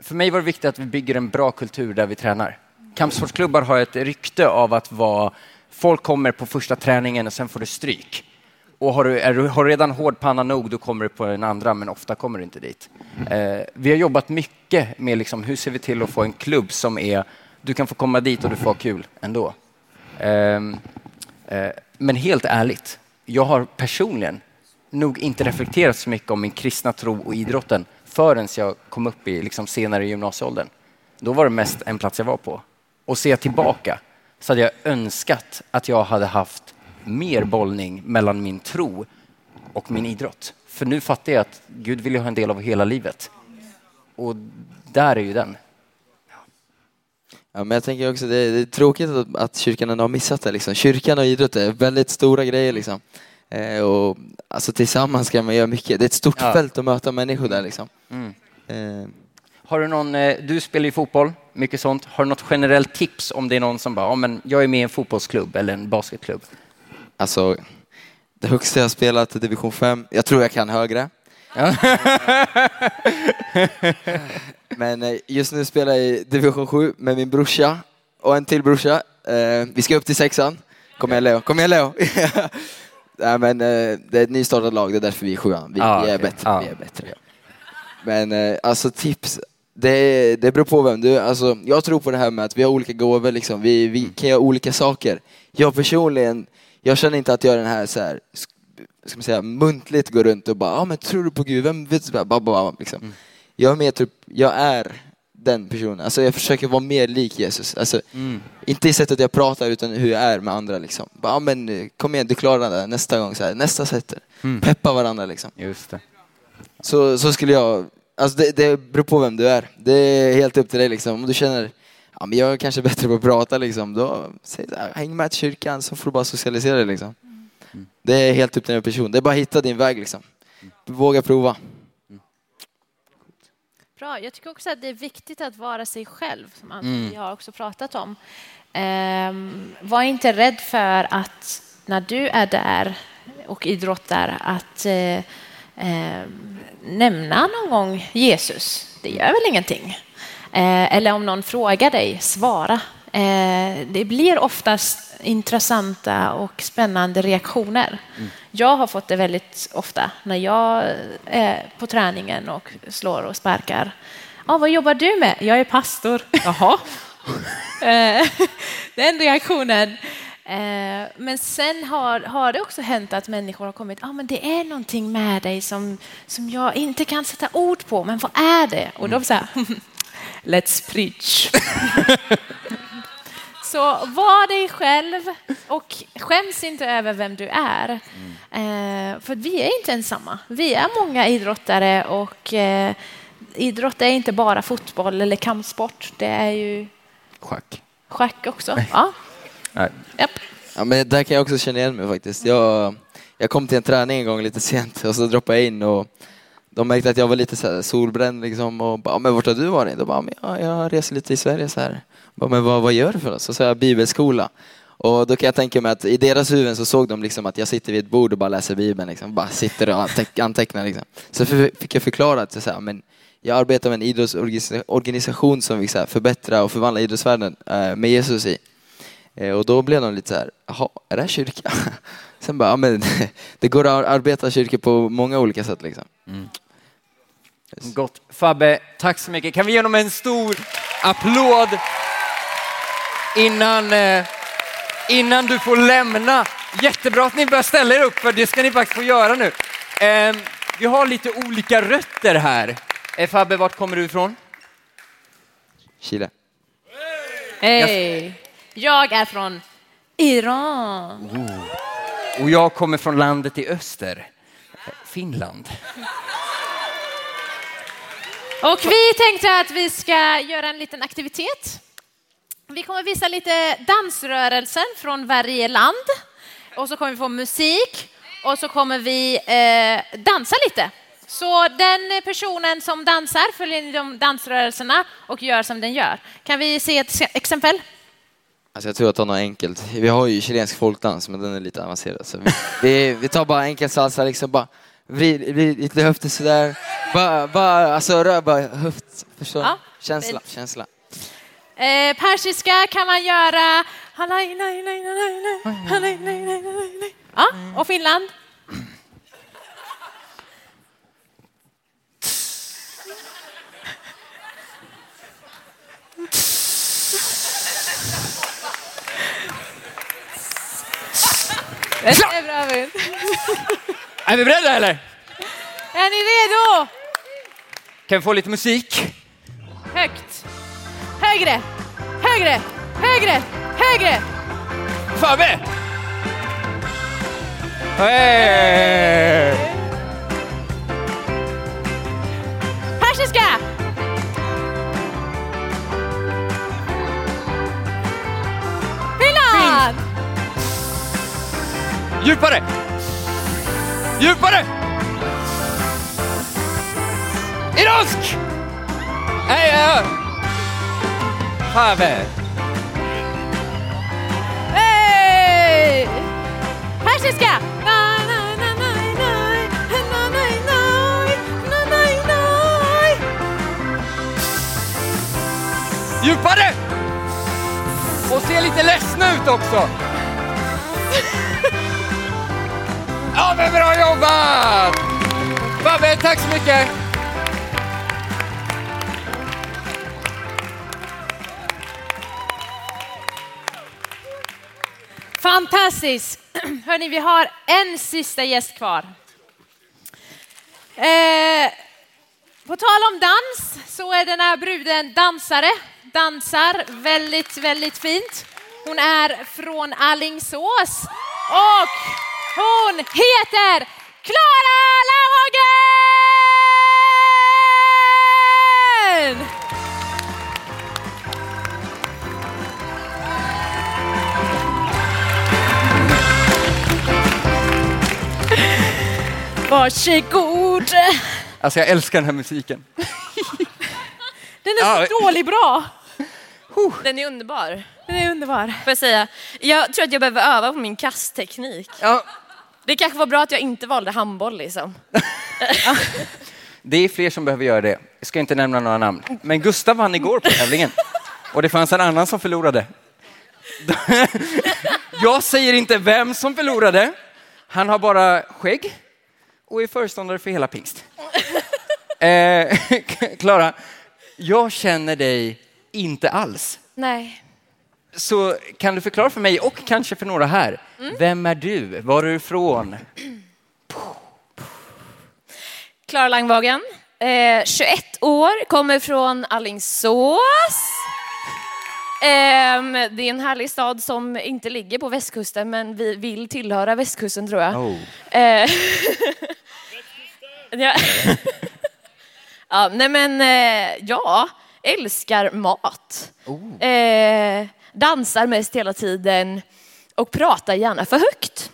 för mig var det viktigt att vi bygger en bra kultur där vi tränar. Kampsportsklubbar har ett rykte av att vara, folk kommer på första träningen och sen får du stryk. Och har du, är du har redan hård panna nog, då kommer du på den andra, men ofta kommer du inte dit. Eh, vi har jobbat mycket med liksom, hur ser vi till att få en klubb som är, du kan få komma dit och du får ha kul ändå. Eh, eh, men helt ärligt, jag har personligen nog inte reflekterat så mycket om min kristna tro och idrotten förrän jag kom upp i liksom, senare i gymnasieåldern. Då var det mest en plats jag var på. Och ser jag tillbaka så hade jag önskat att jag hade haft mer bollning mellan min tro och min idrott. För nu fattar jag att Gud vill ju ha en del av hela livet. Och där är ju den. Ja, men jag tänker också det är, det är tråkigt att, att kyrkan ändå har missat det. Liksom. Kyrkan och idrott är väldigt stora grejer. Liksom. Eh, och, alltså, tillsammans kan man göra mycket. Det är ett stort Ja. fält att möta människor där. Liksom. Mm. Eh, Har du någon, eh, du spelar ju fotboll, mycket sånt. Har du något generellt tips om det är någon som bara, ja men jag är med i en fotbollsklubb eller en basketklubb? alltså, det högsta jag spelat är division 5. Jag tror jag kan högre. Men eh, just nu spelar jag i division 7 med min brorsa och en till brorsa. Vi ska upp till sexan. Kom igen Leo, kom igen Leo! Nej, men, eh, det är ett nystartat lag, det är därför vi är sjuan. Vi, Ah, vi är okej. bättre. Ah. Vi är bättre. Men eh, alltså tips, det, det beror på vem du är. Alltså, jag tror på det här med att vi har olika gåvor, liksom. vi, vi kan göra olika saker. Jag personligen, jag känner inte att jag är den här, så här sk- ska man säga, muntligt går runt och bara, ja ah, men tror du på Gud? Vem vet? Bara, bara, liksom. Jag är mer typ, jag är den personen. Alltså jag försöker vara mer lik Jesus. Alltså, Inte i sättet jag pratar utan hur jag är med andra. Liksom. Bara, ah, men, kom igen, du klarar det nästa gång. Så här, nästa sätt. Peppa varandra liksom. Just det. Så, så skulle jag, alltså det, det beror på vem du är. Det är helt upp till dig liksom. Om du känner, ja men jag är kanske bättre på att prata liksom, då säg så här, häng med till kyrkan så får du bara socialisera dig liksom. Det är helt upp till den person. Det är bara att hitta din väg liksom. Våga prova. Bra. Jag tycker också att det är viktigt att vara sig själv, som Ann-Sofie har också pratat om. Ehm, var inte rädd för att när du är där och idrottar att eh, ehm, nämna någon gång Jesus. Det gör väl ingenting. Eh, eller om någon frågar dig, svara. Eh, det blir oftast intressanta och spännande reaktioner. Jag har fått det väldigt ofta när jag är på träningen och slår och sparkar. Ah, vad jobbar du med? Jag är pastor. Jaha. Eh, Den reaktionen. Eh, Men sen har, har det också hänt att människor har kommit, ah, men det är någonting med dig som, som jag inte kan sätta ord på, men vad är det? Och då så här, let's preach. Så var dig själv och skäms inte över vem du är. Eh, för vi är inte ensamma. Vi är många idrottare och eh, idrott är inte bara fotboll eller kampsport. Det är ju Schack. schack också. Ja. Nej. Japp. Ja, men där kan jag också känna igen mig faktiskt. Jag, jag kom till en träning en gång lite sent och så droppade jag in och de märkte att jag var lite så här solbränd liksom och bara, men vart har du varit? Då bara, men ja, jag reser lite i Sverige så här. Men vad, vad gör du för något? Så sa jag bibelskola. Och då kan jag tänka mig att i deras huvuden så såg de liksom att jag sitter vid ett bord och bara läser bibeln liksom. Bara sitter och ante- antecknar liksom. Så fick jag förklara att så här, men jag arbetar med en idrottsorganisation som vill så förbättra och förvandla idrottsvärlden eh, med Jesus i. Eh, Och då blev de lite så här, jaha, är det här kyrka? Sen bara, ja men det går att arbeta kyrka på många olika sätt liksom. Gott. Fabbe, tack så mycket. Kan vi ge honom en stor applåd innan, eh, innan du får lämna? Jättebra att ni börjar ställa er upp, för det ska ni faktiskt få göra nu. Eh, vi har lite olika rötter här. Eh, Fabbe, vart kommer du ifrån? Chile. Hej! Jag är från Iran. Och jag kommer från landet i öster, Finland. Och vi tänkte att vi ska göra en liten aktivitet. Vi kommer visa lite dansrörelser från varje land. Och så kommer vi få musik och så kommer vi eh, dansa lite. Så den personen som dansar följer in de dansrörelserna och gör som den gör. Kan vi se ett exempel? Alltså jag tror jag tar något enkelt. Vi har ju chilensk folkdans, men den är lite avancerad. Så vi, vi, vi tar bara enkel salsa, liksom bara vrid, vrid lite höfter sådär. Bara, bara, alltså rör bara höft, förstår Ja, Känsla, känsla. Eh, persiska kan man göra... Ja, och Finland? Det är bra. Är vi beredda eller? Är ni redo? Kan vi få lite musik? Högt. Högre. Högre. Högre. Högre. Fan med! Hey! Persiska! Finland! Djupare! Djupare! Iransk! Nej, ja. Fave! Hey! Persiska! Djupare! Och se lite ledsna ut också! Ja men bra jobbat! Babben, tack så mycket! Fantastiskt! Hörni, vi har en sista gäst kvar. Eh, på tal om dans så är den här bruden dansare, dansar väldigt, väldigt fint. Hon är från Allingsås och hon heter Klara Lauhagen! Varsågod! Alltså jag älskar den här musiken. Den är så Ja. dålig bra. Den är underbar, Den är underbar. får jag säga. Jag tror att jag behöver öva på min kastteknik. Ja, Det kanske var bra att jag inte valde handboll liksom. det är fler som behöver göra det. Jag ska inte nämna några namn. Men Gustav vann igår på tävlingen. Och det fanns en annan som förlorade. Jag säger inte vem som förlorade. Han har bara skägg och är föreståndare för hela pingst. Eh, Klara, jag känner dig inte alls. Nej. Så kan du förklara för mig och kanske för några här, vem är du? Var är du ifrån? Klara Langvagen, eh, 21 år, kommer från Allingsås. Ehm, det är en härlig stad som inte ligger på västkusten men vi vill tillhöra västkusten tror jag. Oh. Eh, ja. ja, nej men eh, ja, älskar mat. Eh, dansar mest hela tiden och pratar gärna för högt.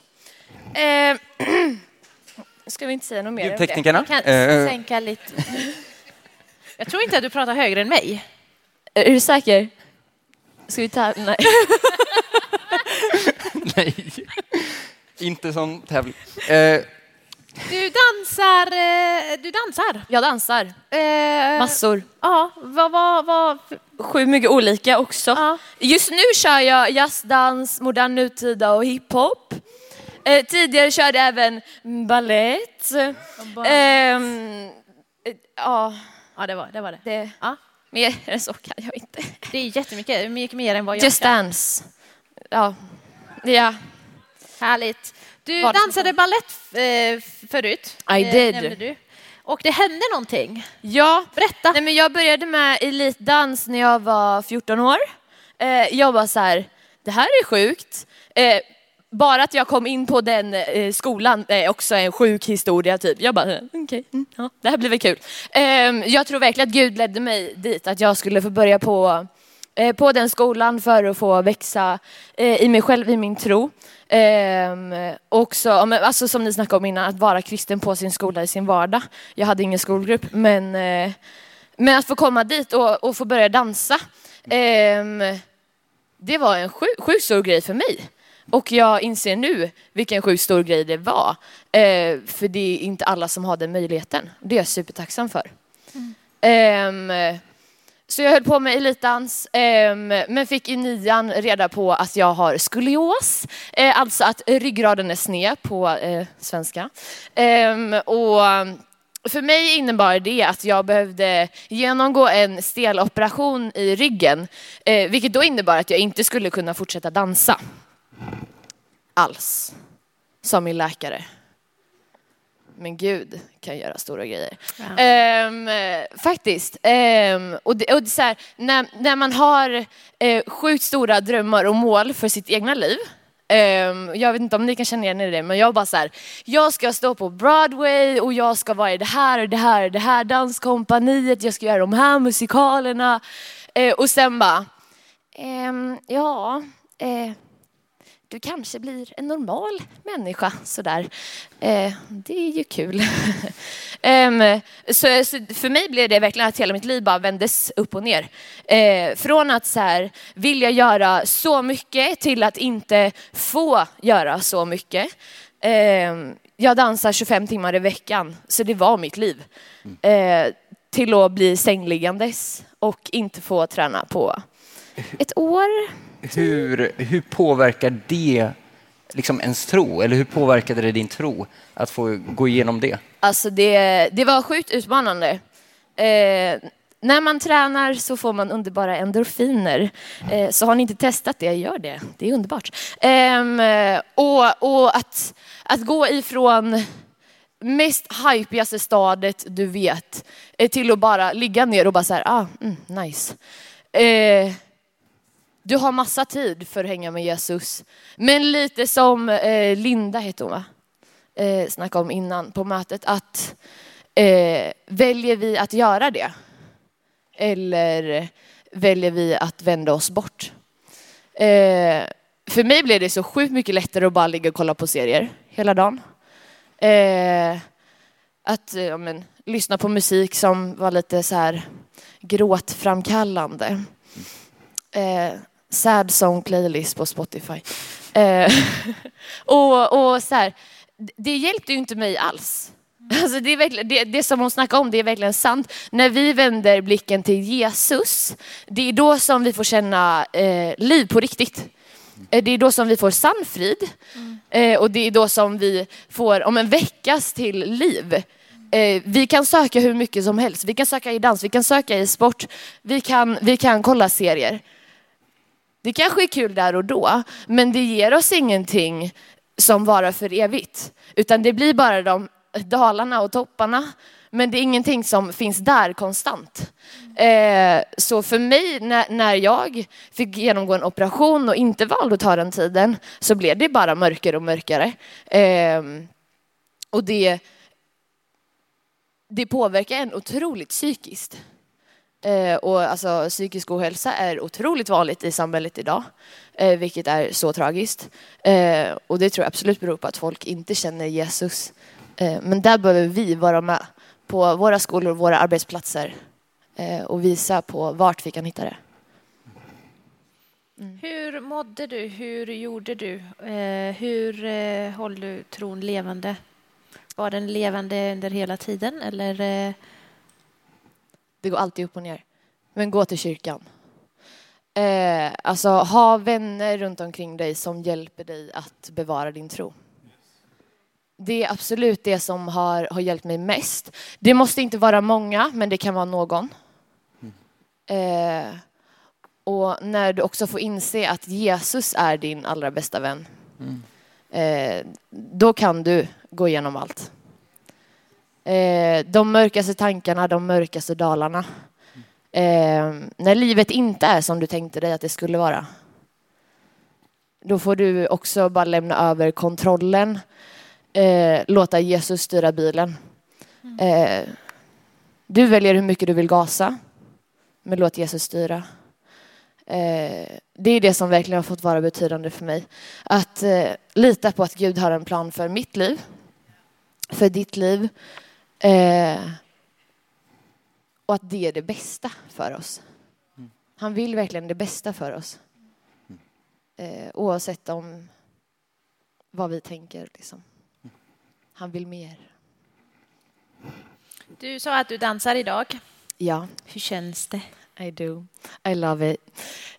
Eh, ska vi inte säga något mer? Ljudteknikerna? Kan Eh, sänka lite. Jag tror inte att du pratar högre än mig. Är du säker? Ska vi ta... Nej. nej, inte som tävling. Eh, Du dansar. eh, Du dansar. Jag dansar. Eh, Massor. Ja, vad, vad, vad, Sju mycket olika också. Ja. Just nu kör jag jazzdans, modern nutida och hiphop. Eh, tidigare körde jag även ballett. Ehm, eh, ja, Ja, det var det. Var det. det, Ja, mer än så kan jag inte. det är jättemycket, mycket mer än vad jag Just kan. dance. Ja. ja. Härligt. Du dansade ballett eh, förut. I eh, did. Och det hände någonting. Ja, Berätta. Nej, men jag började med elitdans när jag var 14 år. Eh, jag var så här, det här är sjukt. Bara att jag kom in på den skolan är också en sjuk historia. Typ. Jag bara, okej, mm, ja, det här blir väl kul. Eh, jag tror verkligen att Gud ledde mig dit, att jag skulle få börja på på den skolan för att få växa eh, i mig själv, i min tro. Ehm, också, alltså som ni snackade om innan, att vara kristen på sin skola i sin vardag. Jag hade ingen skolgrupp, men, eh, men att få komma dit och, och få börja dansa, ehm, det var en sjukt sjuk stor grej för mig. Och jag inser nu vilken sjukt stor grej det var. Eh, för det är inte alla som har den möjligheten. Det är jag supertacksam för. Ehm, så jag höll på med elitdans, ehm, men fick i nian reda på att jag har skolios, eh, alltså att ryggraden är sned på eh, svenska. Ehm, och för mig innebar det att jag behövde genomgå en steloperation i ryggen, eh, vilket då innebar att jag inte skulle kunna fortsätta dansa. Alls, sa min läkare. Men Gud kan göra stora grejer. Ehm, faktiskt. Ehm, och det, och det så här, när, när man har eh, sjukt stora drömmar och mål för sitt egna liv. ehm, jag vet inte om ni kan känna igen er i det, men jag bara så här, jag ska stå på Broadway och jag ska vara i det här och det här och det här danskompaniet, jag ska göra de här musikalerna. Eh, och sen bara, ehm, ja, eh, du kanske blir en normal människa sådär. Eh, det är ju kul. Em, så, så för mig blev det verkligen att hela mitt liv bara vändes upp och ner. Eh, från att så här, vilja göra så mycket till att inte få göra så mycket. Em, jag dansar 25 timmar i veckan, så det var mitt liv. Eh, till att bli sängliggandes och inte få träna på ett år. Hur, hur påverkar det liksom ens tro? Eller hur påverkade det din tro att få gå igenom det? Alltså det, det var sjukt utmanande. Eh, när man tränar så får man underbara endorfiner. Eh, så har ni inte testat det, gör det. Det är underbart. Eh, och och att, att gå ifrån mest hypigaste stadet du vet eh, till att bara ligga ner och bara så här, ah, mm, nice. Eh, du har massa tid för att hänga med Jesus. Men lite som eh, Linda heter hon va? Eh, snackade om innan på mötet. Att eh, väljer vi att göra det? Eller väljer vi att vända oss bort? Eh, för mig blev det så sjukt mycket lättare att bara ligga och kolla på serier hela dagen. Eh, att eh, ja, men, lyssna på musik som var lite så här gråtframkallande. Eh, sad song playlist på Spotify. Eh, och, och så här, det hjälpte ju inte mig alls. Alltså det, är det, det som hon snackar om, det är verkligen sant. När vi vänder blicken till Jesus, det är då som vi får känna eh, liv på riktigt. Eh, Det är då som vi får sann frid. Eh, och det är då som vi får, om en veckas till liv. Eh, vi kan söka hur mycket som helst. Vi kan söka i dans, vi kan söka i sport, vi kan, vi kan kolla serier. Det kanske är kul där och då, men det ger oss ingenting som varar för evigt. Utan det blir bara de dalarna och topparna. Men det är ingenting som finns där konstant. Eh, så för mig, när, när jag fick genomgå en operation och inte valde att ta den tiden, så blev det bara mörkare och mörkare. Eh, och det, det påverkar en otroligt psykiskt. Eh, och alltså, psykisk ohälsa är otroligt vanligt i samhället idag, eh, vilket är så tragiskt. Eh, och det tror jag absolut beror på att folk inte känner Jesus. Eh, men där behöver vi vara med på våra skolor och våra arbetsplatser eh, och visa på vart vi kan hitta det. Mm. Hur mådde du? Hur gjorde du? Eh, hur eh, höll du tron levande? Var den levande under hela tiden eller? Eh, det går alltid upp och ner. Men gå till kyrkan. Eh, alltså ha vänner runt omkring dig som hjälper dig att bevara din tro. Det är absolut det som har, har hjälpt mig mest. Det måste inte vara många, men det kan vara någon. Eh, och när du också får inse att Jesus är din allra bästa vän, eh, då kan du gå igenom allt. Eh, de mörkaste tankarna, de mörkaste dalarna. Eh, när livet inte är som du tänkte dig att det skulle vara. Då får du också bara lämna över kontrollen. Eh, låta Jesus styra bilen. Eh, du väljer hur mycket du vill gasa. Men låt Jesus styra. Eh, det är det som verkligen har fått vara betydande för mig. Att eh, lita på att Gud har en plan för mitt liv, för ditt liv. Eh, och att det är det bästa för oss. Han vill verkligen det bästa för oss. Eh, oavsett om vad vi tänker. Liksom. Han vill mer. Du sa att du dansar idag. Ja, Hur känns det? I do. I love it.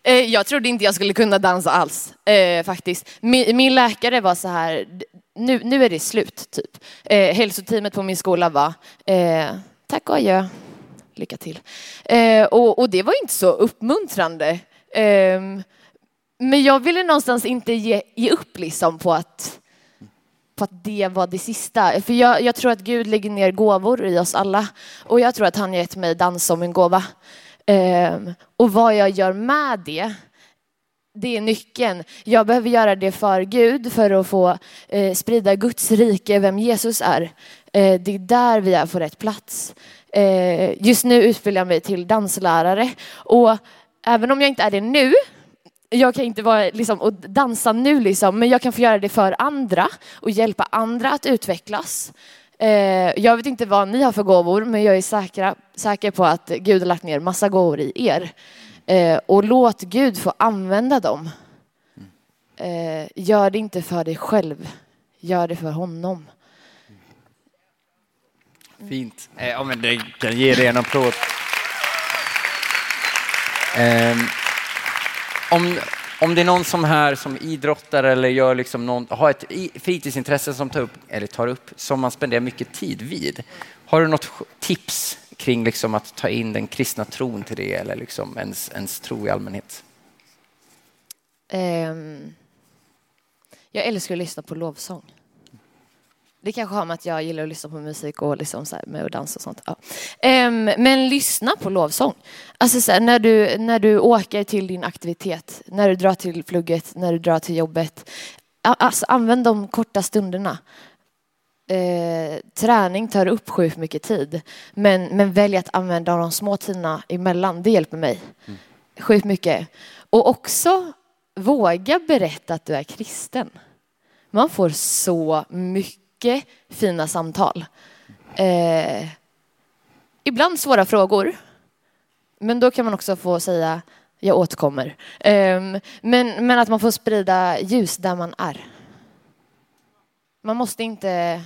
Eh, jag trodde inte jag skulle kunna dansa alls, eh, faktiskt. Min, min läkare var så här, "D- nu, nu är det slut, typ. Eh, hälsoteamet på min skola var, eh, tack och adjö, lycka till. Eh, och, och det var inte så uppmuntrande. Eh, men jag ville någonstans inte ge, ge upp liksom på att på att det var det sista. För jag, jag tror att Gud lägger ner gåvor i oss alla. Och jag tror att han gett mig dans som en gåva. Ehm, och vad jag gör med det, det är nyckeln. Jag behöver göra det för Gud för att få eh, sprida Guds rike, vem Jesus är. Eh, det är där vi är på rätt plats. Eh, just nu utbildar jag mig till danslärare. Och även om jag inte är det nu, jag kan inte vara liksom, och dansa nu, liksom, men jag kan få göra det för andra och hjälpa andra att utvecklas. Eh, jag vet inte vad ni har för gåvor, men jag är säkra, säker på att Gud har lagt ner massa gåvor i er. Eh, och låt Gud få använda dem. Eh, gör det inte för dig själv, gör det för honom. Fint. Eh, ja, men det kan ge dig en applåd. Ehm, om, om det är någon som här som idrottar eller gör liksom någon, har ett fritidsintresse som tar upp, eller tar upp som man spenderar mycket tid vid. Har du något tips kring liksom att ta in den kristna tron till det eller liksom ens, ens tro i allmänhet? Um, jag älskar att lyssna på lovsång. Det kanske har med att jag gillar att lyssna på musik och liksom så här med att dansa och sånt. Ja. Um, men lyssna på lovsång. Alltså så här, när, du, när du åker till din aktivitet, när du drar till plugget, när du drar till jobbet. Alltså, använd de korta stunderna. Eh, träning tar upp sjukt mycket tid. Men, men välj att använda de små tiderna emellan. Det hjälper mig sjukt mycket. Och också våga berätta att du är kristen. Man får så mycket fina samtal. Eh, ibland svåra frågor. Men då kan man också få säga jag återkommer. Ehm, men, men att man får sprida ljus där man är. Man måste inte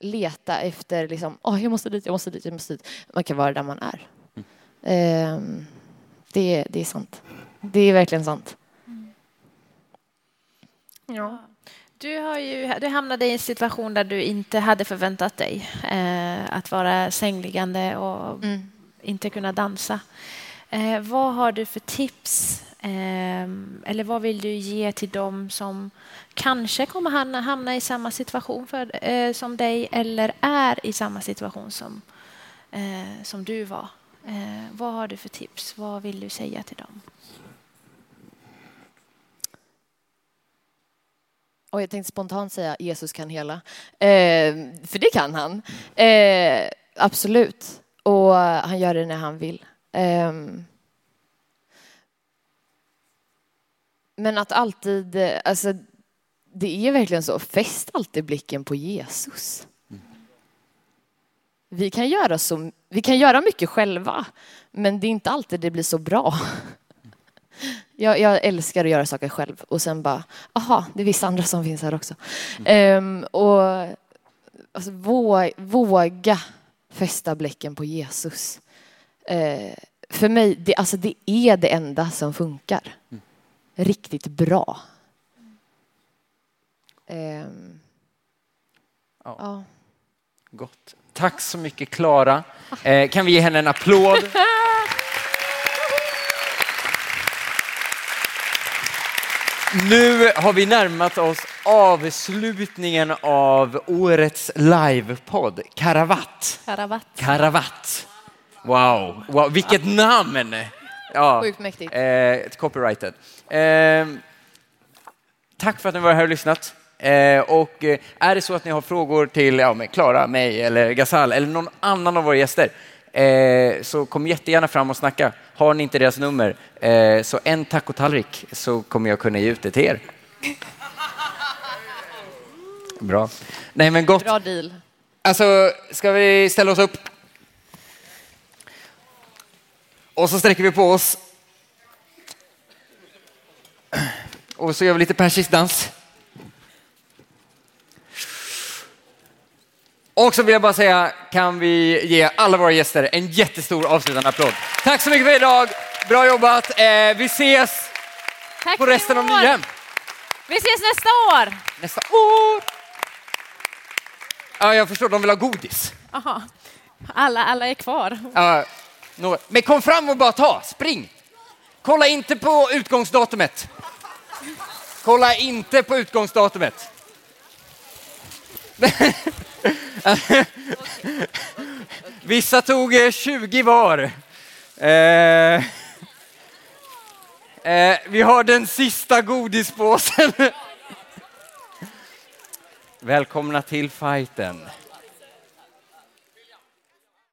leta efter liksom, oh, jag måste dit, jag måste dit, jag måste dit. Man kan vara där man är. Ehm, det, det är sant. Det är verkligen sant. Ja. Du, har ju, du hamnade i en situation där du inte hade förväntat dig eh, att vara sängliggande och Mm. inte kunna dansa. Eh, vad har du för tips? Ehm, eller vad vill du ge till dem som kanske kommer hamna, i samma situation för, eh, som dig eller är i samma situation som, eh, som du var? Eh, vad har du för tips? Vad vill du säga till dem? Och jag tänkte spontant säga Jesus kan hela. Eh, för det kan han. Eh, absolut. Och han gör det när han vill. Eh, men att alltid, eh, alltså det är verkligen så, fäst alltid blicken på Jesus. Vi kan göra, så, vi kan göra mycket själva, men det är inte alltid det blir så bra. Jag, jag älskar att göra saker själv och sen bara, aha, det är vissa andra som finns här också. Ehm, och alltså, våga, våga fästa blicken på Jesus. Uh, för mig, det, alltså, det är det enda som funkar. Riktigt bra. Ehm, Ja. ja. Gott. Tack så mycket Klara. Eh, kan vi ge henne en applåd? Nu har vi närmat oss avslutningen av årets livepodd, Karavatt. Karavat. Karavatt. Wow, wow. vilket namn! Ja. Sjukt mäktigt. Eh, copyrighted. Eh, tack för att ni var här och lyssnat. Eh, och eh, är det så att ni har frågor till ja, Klara, mig eller Gasal eller någon annan av våra gäster, Eh, så kom jättegärna fram och snacka. Har ni inte deras nummer, eh, så en tacotallrik så kommer jag kunna ge ut det till er. Bra. Nej men gott. Bra deal. Alltså, ska vi ställa oss upp? Och så sträcker vi på oss. Och så gör vi lite persisk dans. Och så vill jag bara säga, kan vi ge alla våra gäster en jättestor avslutande applåd. Tack så mycket för idag. Bra jobbat. Eh, vi ses Tack på resten av. Nyhem Vi ses nästa år. nästa år. Ja, jag förstår, de vill ha godis. Aha. Alla, alla är kvar. Ja, men kom fram och bara ta, spring! Kolla inte på utgångsdatumet. Kolla inte på utgångsdatumet. Vissa tog eh, 20 var. Eh, eh, vi har den sista godispåsen. Välkomna till fighten.